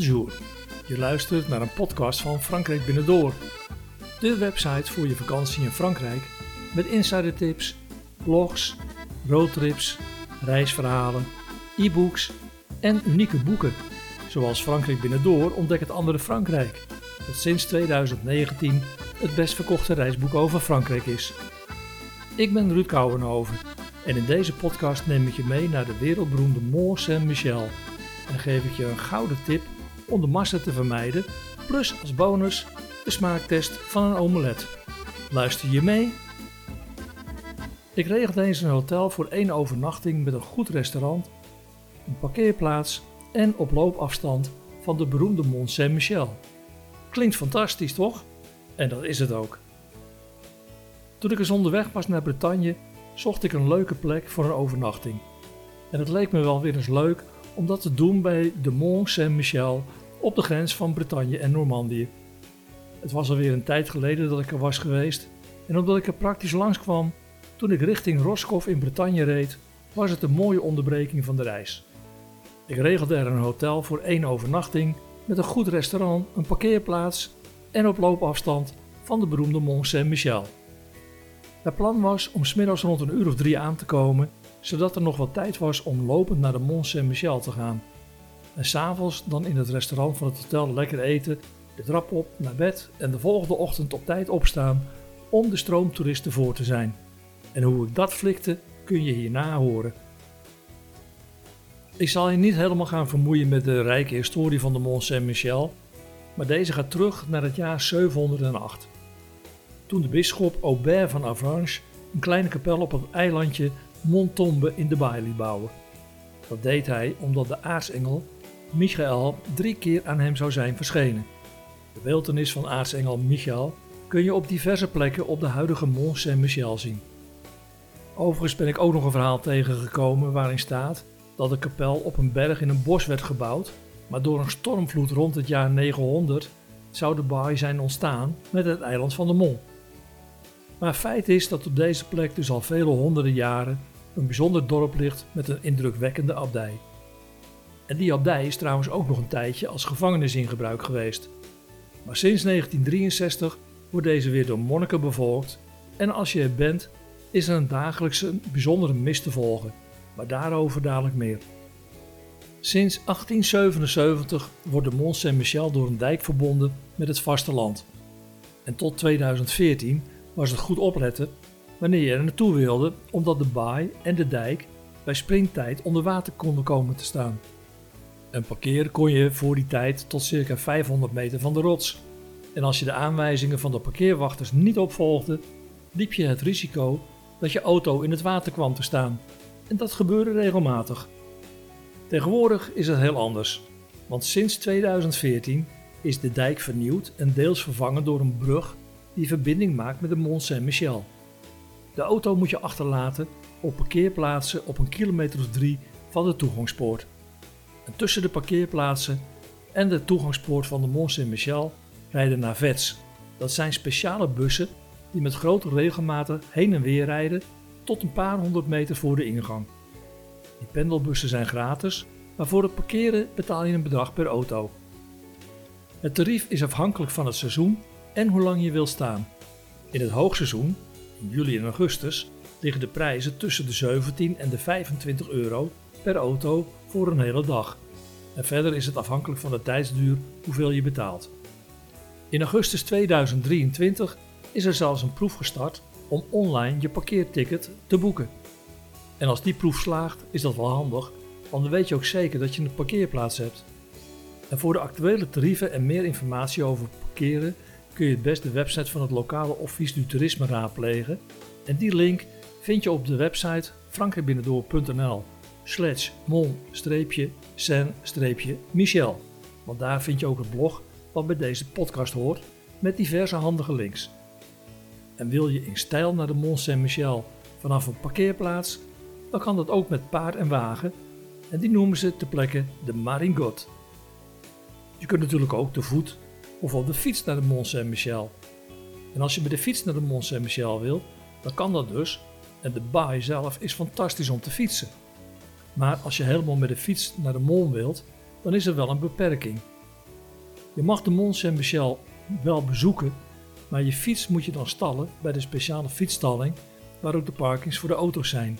Bonjour. Je luistert naar een podcast van Frankrijk Binnendoor. De website voor je vakantie in Frankrijk met insidertips, blogs, roadtrips, reisverhalen, e-books en unieke boeken. Zoals Frankrijk Binnendoor ontdek het andere Frankrijk. Dat sinds 2019 het best verkochte reisboek over Frankrijk is. Ik ben Ruud Kouwenhoven en in deze podcast neem ik je mee naar de wereldberoemde Mont Saint-Michel en geef ik je een gouden tip om de massa te vermijden, plus als bonus de smaaktest van een omelet. Luister je mee? Ik regelde eens een hotel voor één overnachting met een goed restaurant, een parkeerplaats en op loopafstand van de beroemde Mont Saint-Michel. Klinkt fantastisch, toch? En dat is het ook. Toen ik eens onderweg was naar Bretagne, zocht ik een leuke plek voor een overnachting. En het leek me wel weer eens leuk om dat te doen bij de Mont Saint-Michel op de grens van Bretagne en Normandië. Het was alweer een tijd geleden dat ik er was geweest en omdat ik er praktisch langs kwam toen ik richting Roscoff in Bretagne reed, was het een mooie onderbreking van de reis. Ik regelde er een hotel voor één overnachting met een goed restaurant, een parkeerplaats en op loopafstand van de beroemde Mont Saint-Michel. Het plan was om smiddags rond een uur of drie aan te komen, zodat er nog wat tijd was om lopend naar de Mont Saint-Michel te gaan. En s'avonds dan in het restaurant van het hotel lekker eten, de trap op, naar bed en de volgende ochtend op tijd opstaan om de stroomtoeristen voor te zijn. En hoe ik dat flikte kun je hierna horen. Ik zal je niet helemaal gaan vermoeien met de rijke historie van de Mont Saint-Michel, maar deze gaat terug naar het jaar 708. Toen de bisschop Aubert van Avranches een kleine kapel op het eilandje Montombe in de baai liet bouwen. Dat deed hij omdat de aartsengel Michael drie keer aan hem zou zijn verschenen. De beeltenis van aartsengel Michael kun je op diverse plekken op de huidige Mont Saint-Michel zien. Overigens ben ik ook nog een verhaal tegengekomen waarin staat dat de kapel op een berg in een bos werd gebouwd, maar door een stormvloed rond het jaar 900 zou de baai zijn ontstaan met het eiland van de Mont. Maar feit is dat op deze plek dus al vele honderden jaren een bijzonder dorp ligt met een indrukwekkende abdij. En die abdij is trouwens ook nog een tijdje als gevangenis in gebruik geweest. Maar sinds 1963 wordt deze weer door monniken bevolkt en als je er bent is er een dagelijkse bijzondere mis te volgen, maar daarover dadelijk meer. Sinds 1877 wordt de Mont Saint-Michel door een dijk verbonden met het vasteland. En tot 2014 was het goed opletten wanneer je er naartoe wilde, omdat de baai en de dijk bij springtijd onder water konden komen te staan. En parkeren kon je voor die tijd tot circa 500 meter van de rots. En als je de aanwijzingen van de parkeerwachters niet opvolgde, liep je het risico dat je auto in het water kwam te staan. En dat gebeurde regelmatig. Tegenwoordig is het heel anders, want sinds 2014 is de dijk vernieuwd en deels vervangen door een brug die verbinding maakt met de Mont Saint-Michel. De auto moet je achterlaten op parkeerplaatsen op een kilometer of drie van de toegangspoort. En tussen de parkeerplaatsen en de toegangspoort van de Mont Saint-Michel rijden navets. Dat zijn speciale bussen die met grote regelmaten heen en weer rijden tot een paar honderd meter voor de ingang. Die pendelbussen zijn gratis, maar voor het parkeren betaal je een bedrag per auto. Het tarief is afhankelijk van het seizoen en hoe lang je wil staan. In het hoogseizoen, in juli en augustus, liggen de prijzen tussen de 17 en de 25 euro per auto voor een hele dag. En verder is het afhankelijk van de tijdsduur hoeveel je betaalt. In augustus 2023 is er zelfs een proef gestart om online je parkeerticket te boeken. En als die proef slaagt, is dat wel handig, want dan weet je ook zeker dat je een parkeerplaats hebt. En voor de actuele tarieven en meer informatie over parkeren kun je het best de website van het lokale Office du Toerisme raadplegen. En die link vind je op de website frankrijkbinnendoor.nl slash mon-sen-michel. Want daar vind je ook het blog wat bij deze podcast hoort met diverse handige links. En wil je in stijl naar de Mont Saint-Michel vanaf een parkeerplaats, dan kan dat ook met paard en wagen en die noemen ze ter plekke de Maringot. Je kunt natuurlijk ook te voet of op de fiets naar de Mont Saint-Michel. En als je met de fiets naar de Mont Saint-Michel wil, dan kan dat dus. En de baai zelf is fantastisch om te fietsen. Maar als je helemaal met de fiets naar de Mont wilt, dan is er wel een beperking. Je mag de Mont Saint-Michel wel bezoeken, maar je fiets moet je dan stallen bij de speciale fietsstalling waar ook de parkings voor de auto's zijn.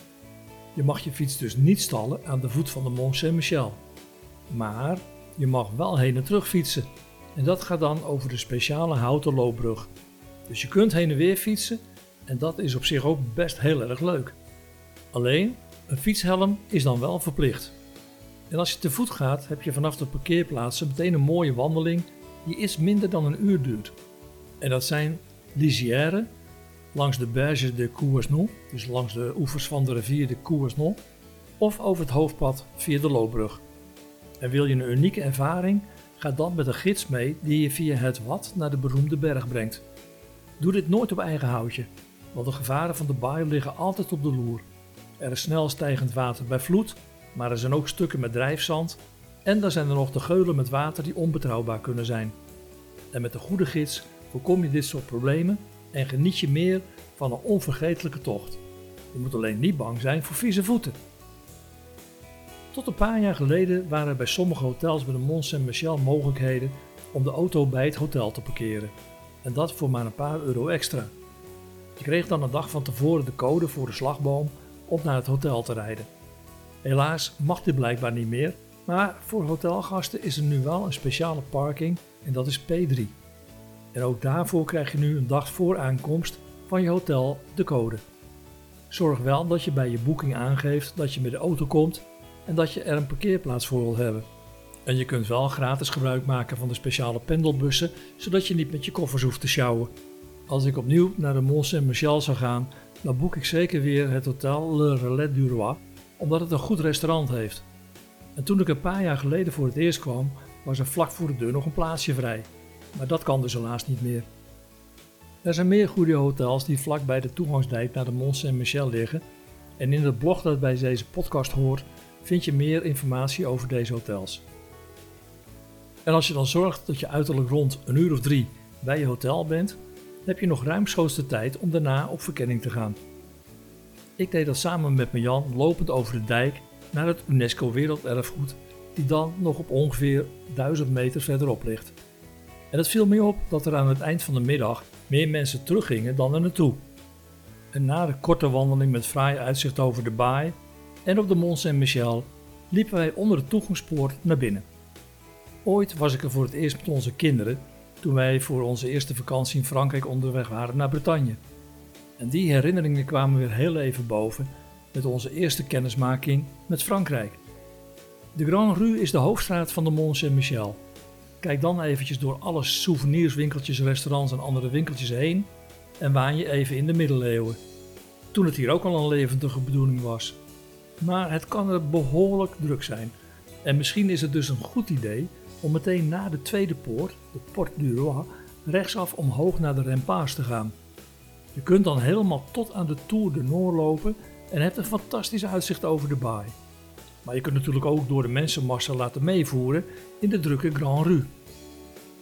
Je mag je fiets dus niet stallen aan de voet van de Mont Saint-Michel. Maar je mag wel heen en terug fietsen. En dat gaat dan over de speciale houten loopbrug. Dus je kunt heen en weer fietsen en dat is op zich ook best heel erg leuk. Alleen, een fietshelm is dan wel verplicht. En als je te voet gaat, heb je vanaf de parkeerplaatsen meteen een mooie wandeling die iets minder dan een uur duurt. En dat zijn Lisière, langs de Berge de Couesnon, dus langs de oevers van de rivier de Couesnon, of over het hoofdpad via de loopbrug. En wil je een unieke ervaring, ga dan met een gids mee die je via het Wat naar de beroemde berg brengt. Doe dit nooit op eigen houtje, want de gevaren van de baai liggen altijd op de loer. Er is snel stijgend water bij vloed, maar er zijn ook stukken met drijfzand en dan zijn er nog de geulen met water die onbetrouwbaar kunnen zijn. En met een goede gids voorkom je dit soort problemen en geniet je meer van een onvergetelijke tocht. Je moet alleen niet bang zijn voor vieze voeten. Tot een paar jaar geleden waren er bij sommige hotels bij de Mont Saint-Michel mogelijkheden om de auto bij het hotel te parkeren. En dat voor maar een paar euro extra. Je kreeg dan een dag van tevoren de code voor de slagboom om naar het hotel te rijden. Helaas mag dit blijkbaar niet meer, maar voor hotelgasten is er nu wel een speciale parking en dat is P3. En ook daarvoor krijg je nu een dag voor aankomst van je hotel de code. Zorg wel dat je bij je boeking aangeeft dat je met de auto komt en dat je er een parkeerplaats voor wil hebben. En je kunt wel gratis gebruik maken van de speciale pendelbussen, zodat je niet met je koffers hoeft te sjouwen. Als ik opnieuw naar de Mont Saint-Michel zou gaan, dan boek ik zeker weer het hotel Le Relais du Roi, omdat het een goed restaurant heeft. En toen ik een paar jaar geleden voor het eerst kwam, was er vlak voor de deur nog een plaatsje vrij. Maar dat kan dus helaas niet meer. Er zijn meer goede hotels die vlak bij de toegangsdijk naar de Mont Saint-Michel liggen. En in het blog dat bij deze podcast hoort, vind je meer informatie over deze hotels. En als je dan zorgt dat je uiterlijk rond een uur of drie bij je hotel bent, heb je nog ruimschoots de tijd om daarna op verkenning te gaan. Ik deed dat samen met Jan lopend over de dijk naar het UNESCO Werelderfgoed, die dan nog op ongeveer 1000 meter verderop ligt. En het viel mij op dat er aan het eind van de middag meer mensen teruggingen dan er naartoe. En na de korte wandeling met fraai uitzicht over de baai en op de Mont Saint-Michel liepen wij onder de toegangspoort naar binnen. Ooit was ik er voor het eerst met onze kinderen toen wij voor onze eerste vakantie in Frankrijk onderweg waren naar Bretagne. En die herinneringen kwamen weer heel even boven met onze eerste kennismaking met Frankrijk. De Grand Rue is de hoofdstraat van de Mont Saint-Michel. Kijk dan eventjes door alle souvenirswinkeltjes, restaurants en andere winkeltjes heen en waan je even in de middeleeuwen. Toen het hier ook al een levendige bedoeling was. Maar het kan er behoorlijk druk zijn. En misschien is het dus een goed idee om meteen na de tweede poort, de Porte du Roi, rechtsaf omhoog naar de Remparts te gaan. Je kunt dan helemaal tot aan de Tour de Nord lopen en hebt een fantastisch uitzicht over de baai. Maar je kunt natuurlijk ook door de mensenmassa laten meevoeren in de drukke Grand Rue.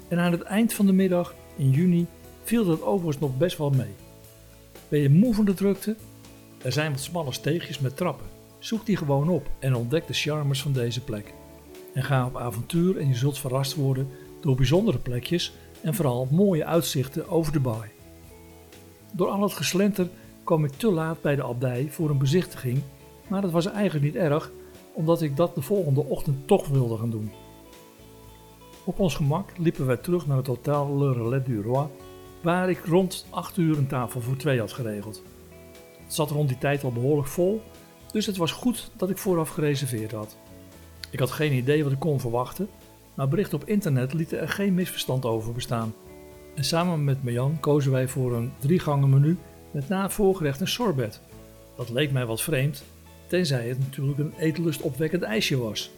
En aan het eind van de middag, in juni, viel dat overigens nog best wel mee. Ben je moe van de drukte? Er zijn wat smalle steegjes met trappen. Zoek die gewoon op en ontdek de charmes van deze plek. En ga op avontuur en je zult verrast worden door bijzondere plekjes en vooral mooie uitzichten over de baai. Door al het geslenter kwam ik te laat bij de abdij voor een bezichtiging, maar dat was eigenlijk niet erg, omdat ik dat de volgende ochtend toch wilde gaan doen. Op ons gemak liepen wij terug naar het hotel Le Relais du Roi, waar ik rond 8 uur een tafel voor twee had geregeld. Het zat rond die tijd al behoorlijk vol, dus het was goed dat ik vooraf gereserveerd had. Ik had geen idee wat ik kon verwachten, maar berichten op internet lieten er geen misverstand over bestaan. En samen met Marjan kozen wij voor een driegangen menu met na voorgerecht een sorbet. Dat leek mij wat vreemd, tenzij het natuurlijk een eetlustopwekkend ijsje was.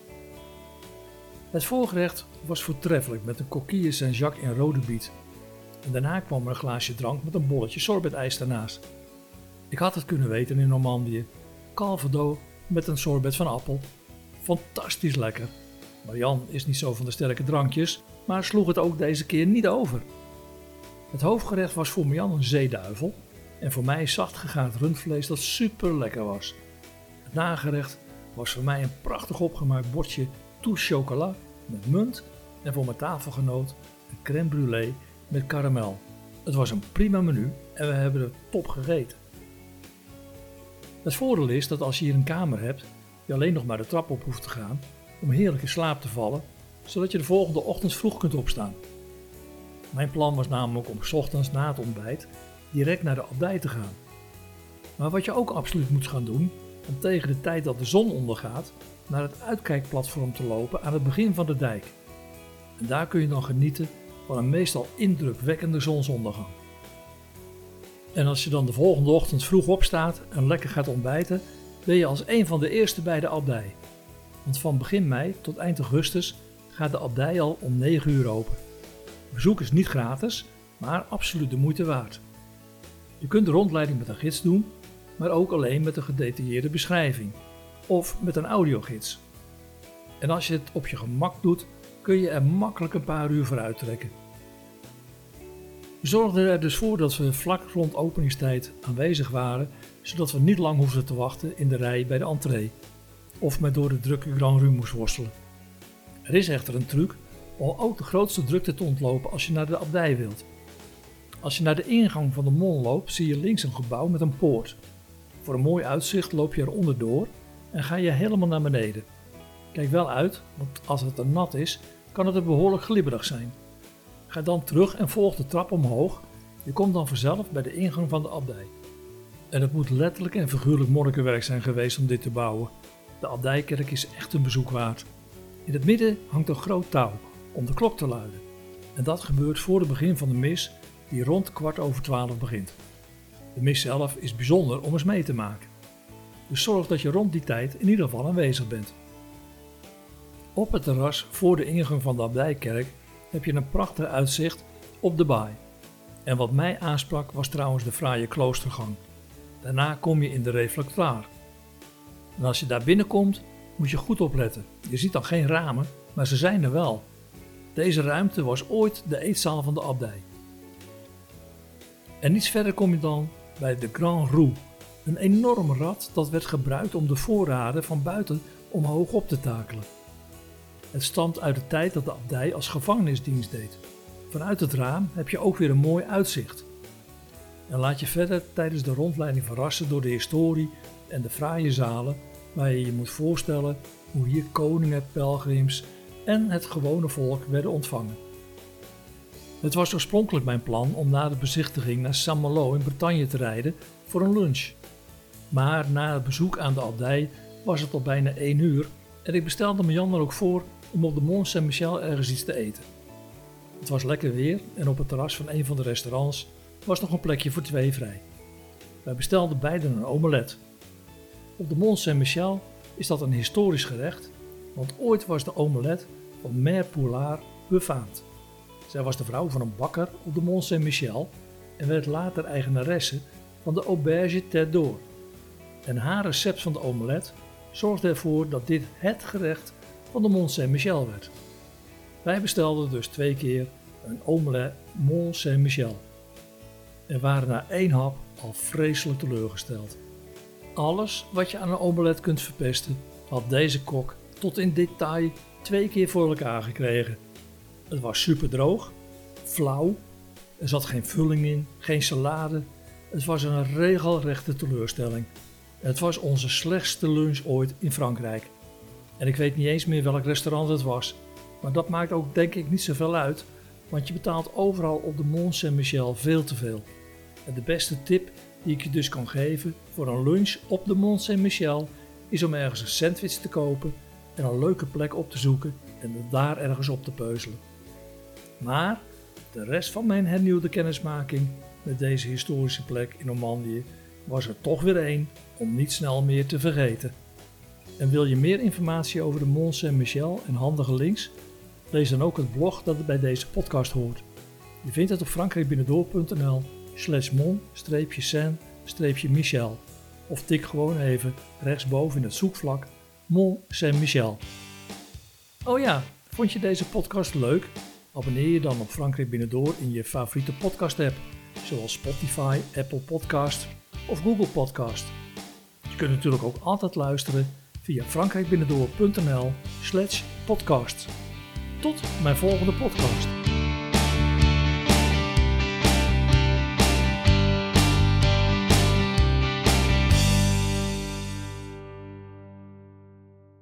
Het voorgerecht was voortreffelijk met een coquille Saint-Jacques in rode biet. En daarna kwam er een glaasje drank met een bolletje sorbetijs daarnaast. Ik had het kunnen weten in Normandië. Calvados met een sorbet van appel. Fantastisch lekker. Marian is niet zo van de sterke drankjes, maar sloeg het ook deze keer niet over. Het hoofdgerecht was voor Marian een zeeduivel en voor mij zacht gegaard rundvlees dat super lekker was. Het nagerecht was voor mij een prachtig opgemaakt bordje tout chocolat met munt en voor mijn tafelgenoot een crème brûlée met karamel. Het was een prima menu en we hebben het top gegeten. Het voordeel is dat als je hier een kamer hebt, je alleen nog maar de trap op hoeft te gaan om heerlijk in slaap te vallen, zodat je de volgende ochtend vroeg kunt opstaan. Mijn plan was namelijk om 's ochtends na het ontbijt direct naar de abdij te gaan. Maar wat je ook absoluut moet gaan doen, om tegen de tijd dat de zon ondergaat naar het uitkijkplatform te lopen aan het begin van de dijk. En daar kun je dan genieten van een meestal indrukwekkende zonsondergang. En als je dan de volgende ochtend vroeg opstaat en lekker gaat ontbijten, ben je als een van de eerste bij de abdij. Want van begin mei tot eind augustus gaat de abdij al om 9 uur open. Bezoek is niet gratis, maar absoluut de moeite waard. Je kunt de rondleiding met een gids doen, maar ook alleen met een gedetailleerde beschrijving of met een audiogids. En als je het op je gemak doet, kun je er makkelijk een paar uur voor uittrekken. Zorgden er dus voor dat we vlak rond openingstijd aanwezig waren, zodat we niet lang hoefden te wachten in de rij bij de entree of met door de drukke Grand Rue moest worstelen. Er is echter een truc om ook de grootste drukte te ontlopen als je naar de abdij wilt. Als je naar de ingang van de mol loopt, zie je links een gebouw met een poort. Voor een mooi uitzicht loop je er onderdoor en ga je helemaal naar beneden. Kijk wel uit, want als het er nat is, kan het er behoorlijk glibberig zijn. Ga dan terug en volg de trap omhoog. Je komt dan vanzelf bij de ingang van de abdij. En het moet letterlijk en figuurlijk monnikenwerk zijn geweest om dit te bouwen. De abdijkerk is echt een bezoek waard. In het midden hangt een groot touw om de klok te luiden. En dat gebeurt voor het begin van de mis, die rond kwart over twaalf begint. De mis zelf is bijzonder om eens mee te maken. Dus zorg dat je rond die tijd in ieder geval aanwezig bent. Op het terras voor de ingang van de abdijkerk heb je een prachtig uitzicht op de baai. En wat mij aansprak was trouwens de fraaie kloostergang. Daarna kom je in de reflectoire. En als je daar binnenkomt, moet je goed opletten. Je ziet dan geen ramen, maar ze zijn er wel. Deze ruimte was ooit de eetzaal van de abdij. En iets verder kom je dan bij de Grand Roue, een enorm rad dat werd gebruikt om de voorraden van buiten omhoog op te takelen. Het stamt uit de tijd dat de abdij als gevangenisdienst deed. Vanuit het raam heb je ook weer een mooi uitzicht. En laat je verder tijdens de rondleiding verrassen door de historie en de fraaie zalen waar je je moet voorstellen hoe hier koningen, pelgrims en het gewone volk werden ontvangen. Het was oorspronkelijk mijn plan om na de bezichtiging naar Saint-Malo in Bretagne te rijden voor een lunch. Maar na het bezoek aan de abdij was het al bijna 1 uur en ik bestelde me Jan er ook voor om op de Mont Saint-Michel ergens iets te eten. Het was lekker weer en op het terras van een van de restaurants was nog een plekje voor twee vrij. Wij bestelden beiden een omelet. Op de Mont Saint-Michel is dat een historisch gerecht, want ooit was de omelet van Mère Poulard befaamd. Zij was de vrouw van een bakker op de Mont Saint-Michel en werd later eigenaresse van de Auberge Tête d'Or. En haar recept van de omelet zorgde ervoor dat dit het gerecht van de Mont Saint-Michel werd. Wij bestelden dus twee keer een omelet Mont Saint-Michel en waren na één hap al vreselijk teleurgesteld. Alles wat je aan een omelet kunt verpesten, had deze kok tot in detail twee keer voor elkaar gekregen. Het was super droog, flauw, er zat geen vulling in, geen salade. Het was een regelrechte teleurstelling. Het was onze slechtste lunch ooit in Frankrijk. En ik weet niet eens meer welk restaurant het was. Maar dat maakt ook denk ik niet zoveel uit, want je betaalt overal op de Mont Saint-Michel veel te veel. En de beste tip die ik je dus kan geven voor een lunch op de Mont Saint-Michel is om ergens een sandwich te kopen en een leuke plek op te zoeken en daar ergens op te peuzelen. Maar de rest van mijn hernieuwde kennismaking met deze historische plek in Normandië was er toch weer één om niet snel meer te vergeten. En wil je meer informatie over de Mont Saint-Michel en handige links? Lees dan ook het blog dat bij deze podcast hoort. Je vindt het op frankrijkbinnendoor.nl slash mon-saint-michel of tik gewoon even rechtsboven in het zoekvlak Mont Saint-Michel. Oh ja, vond je deze podcast leuk? Abonneer je dan op Frankrijk Binnendoor in je favoriete podcast app, zoals Spotify, Apple Podcast of Google Podcast. Je kunt natuurlijk ook altijd luisteren via frankrijkbinnendoor.nl slash podcast. Tot mijn volgende podcast.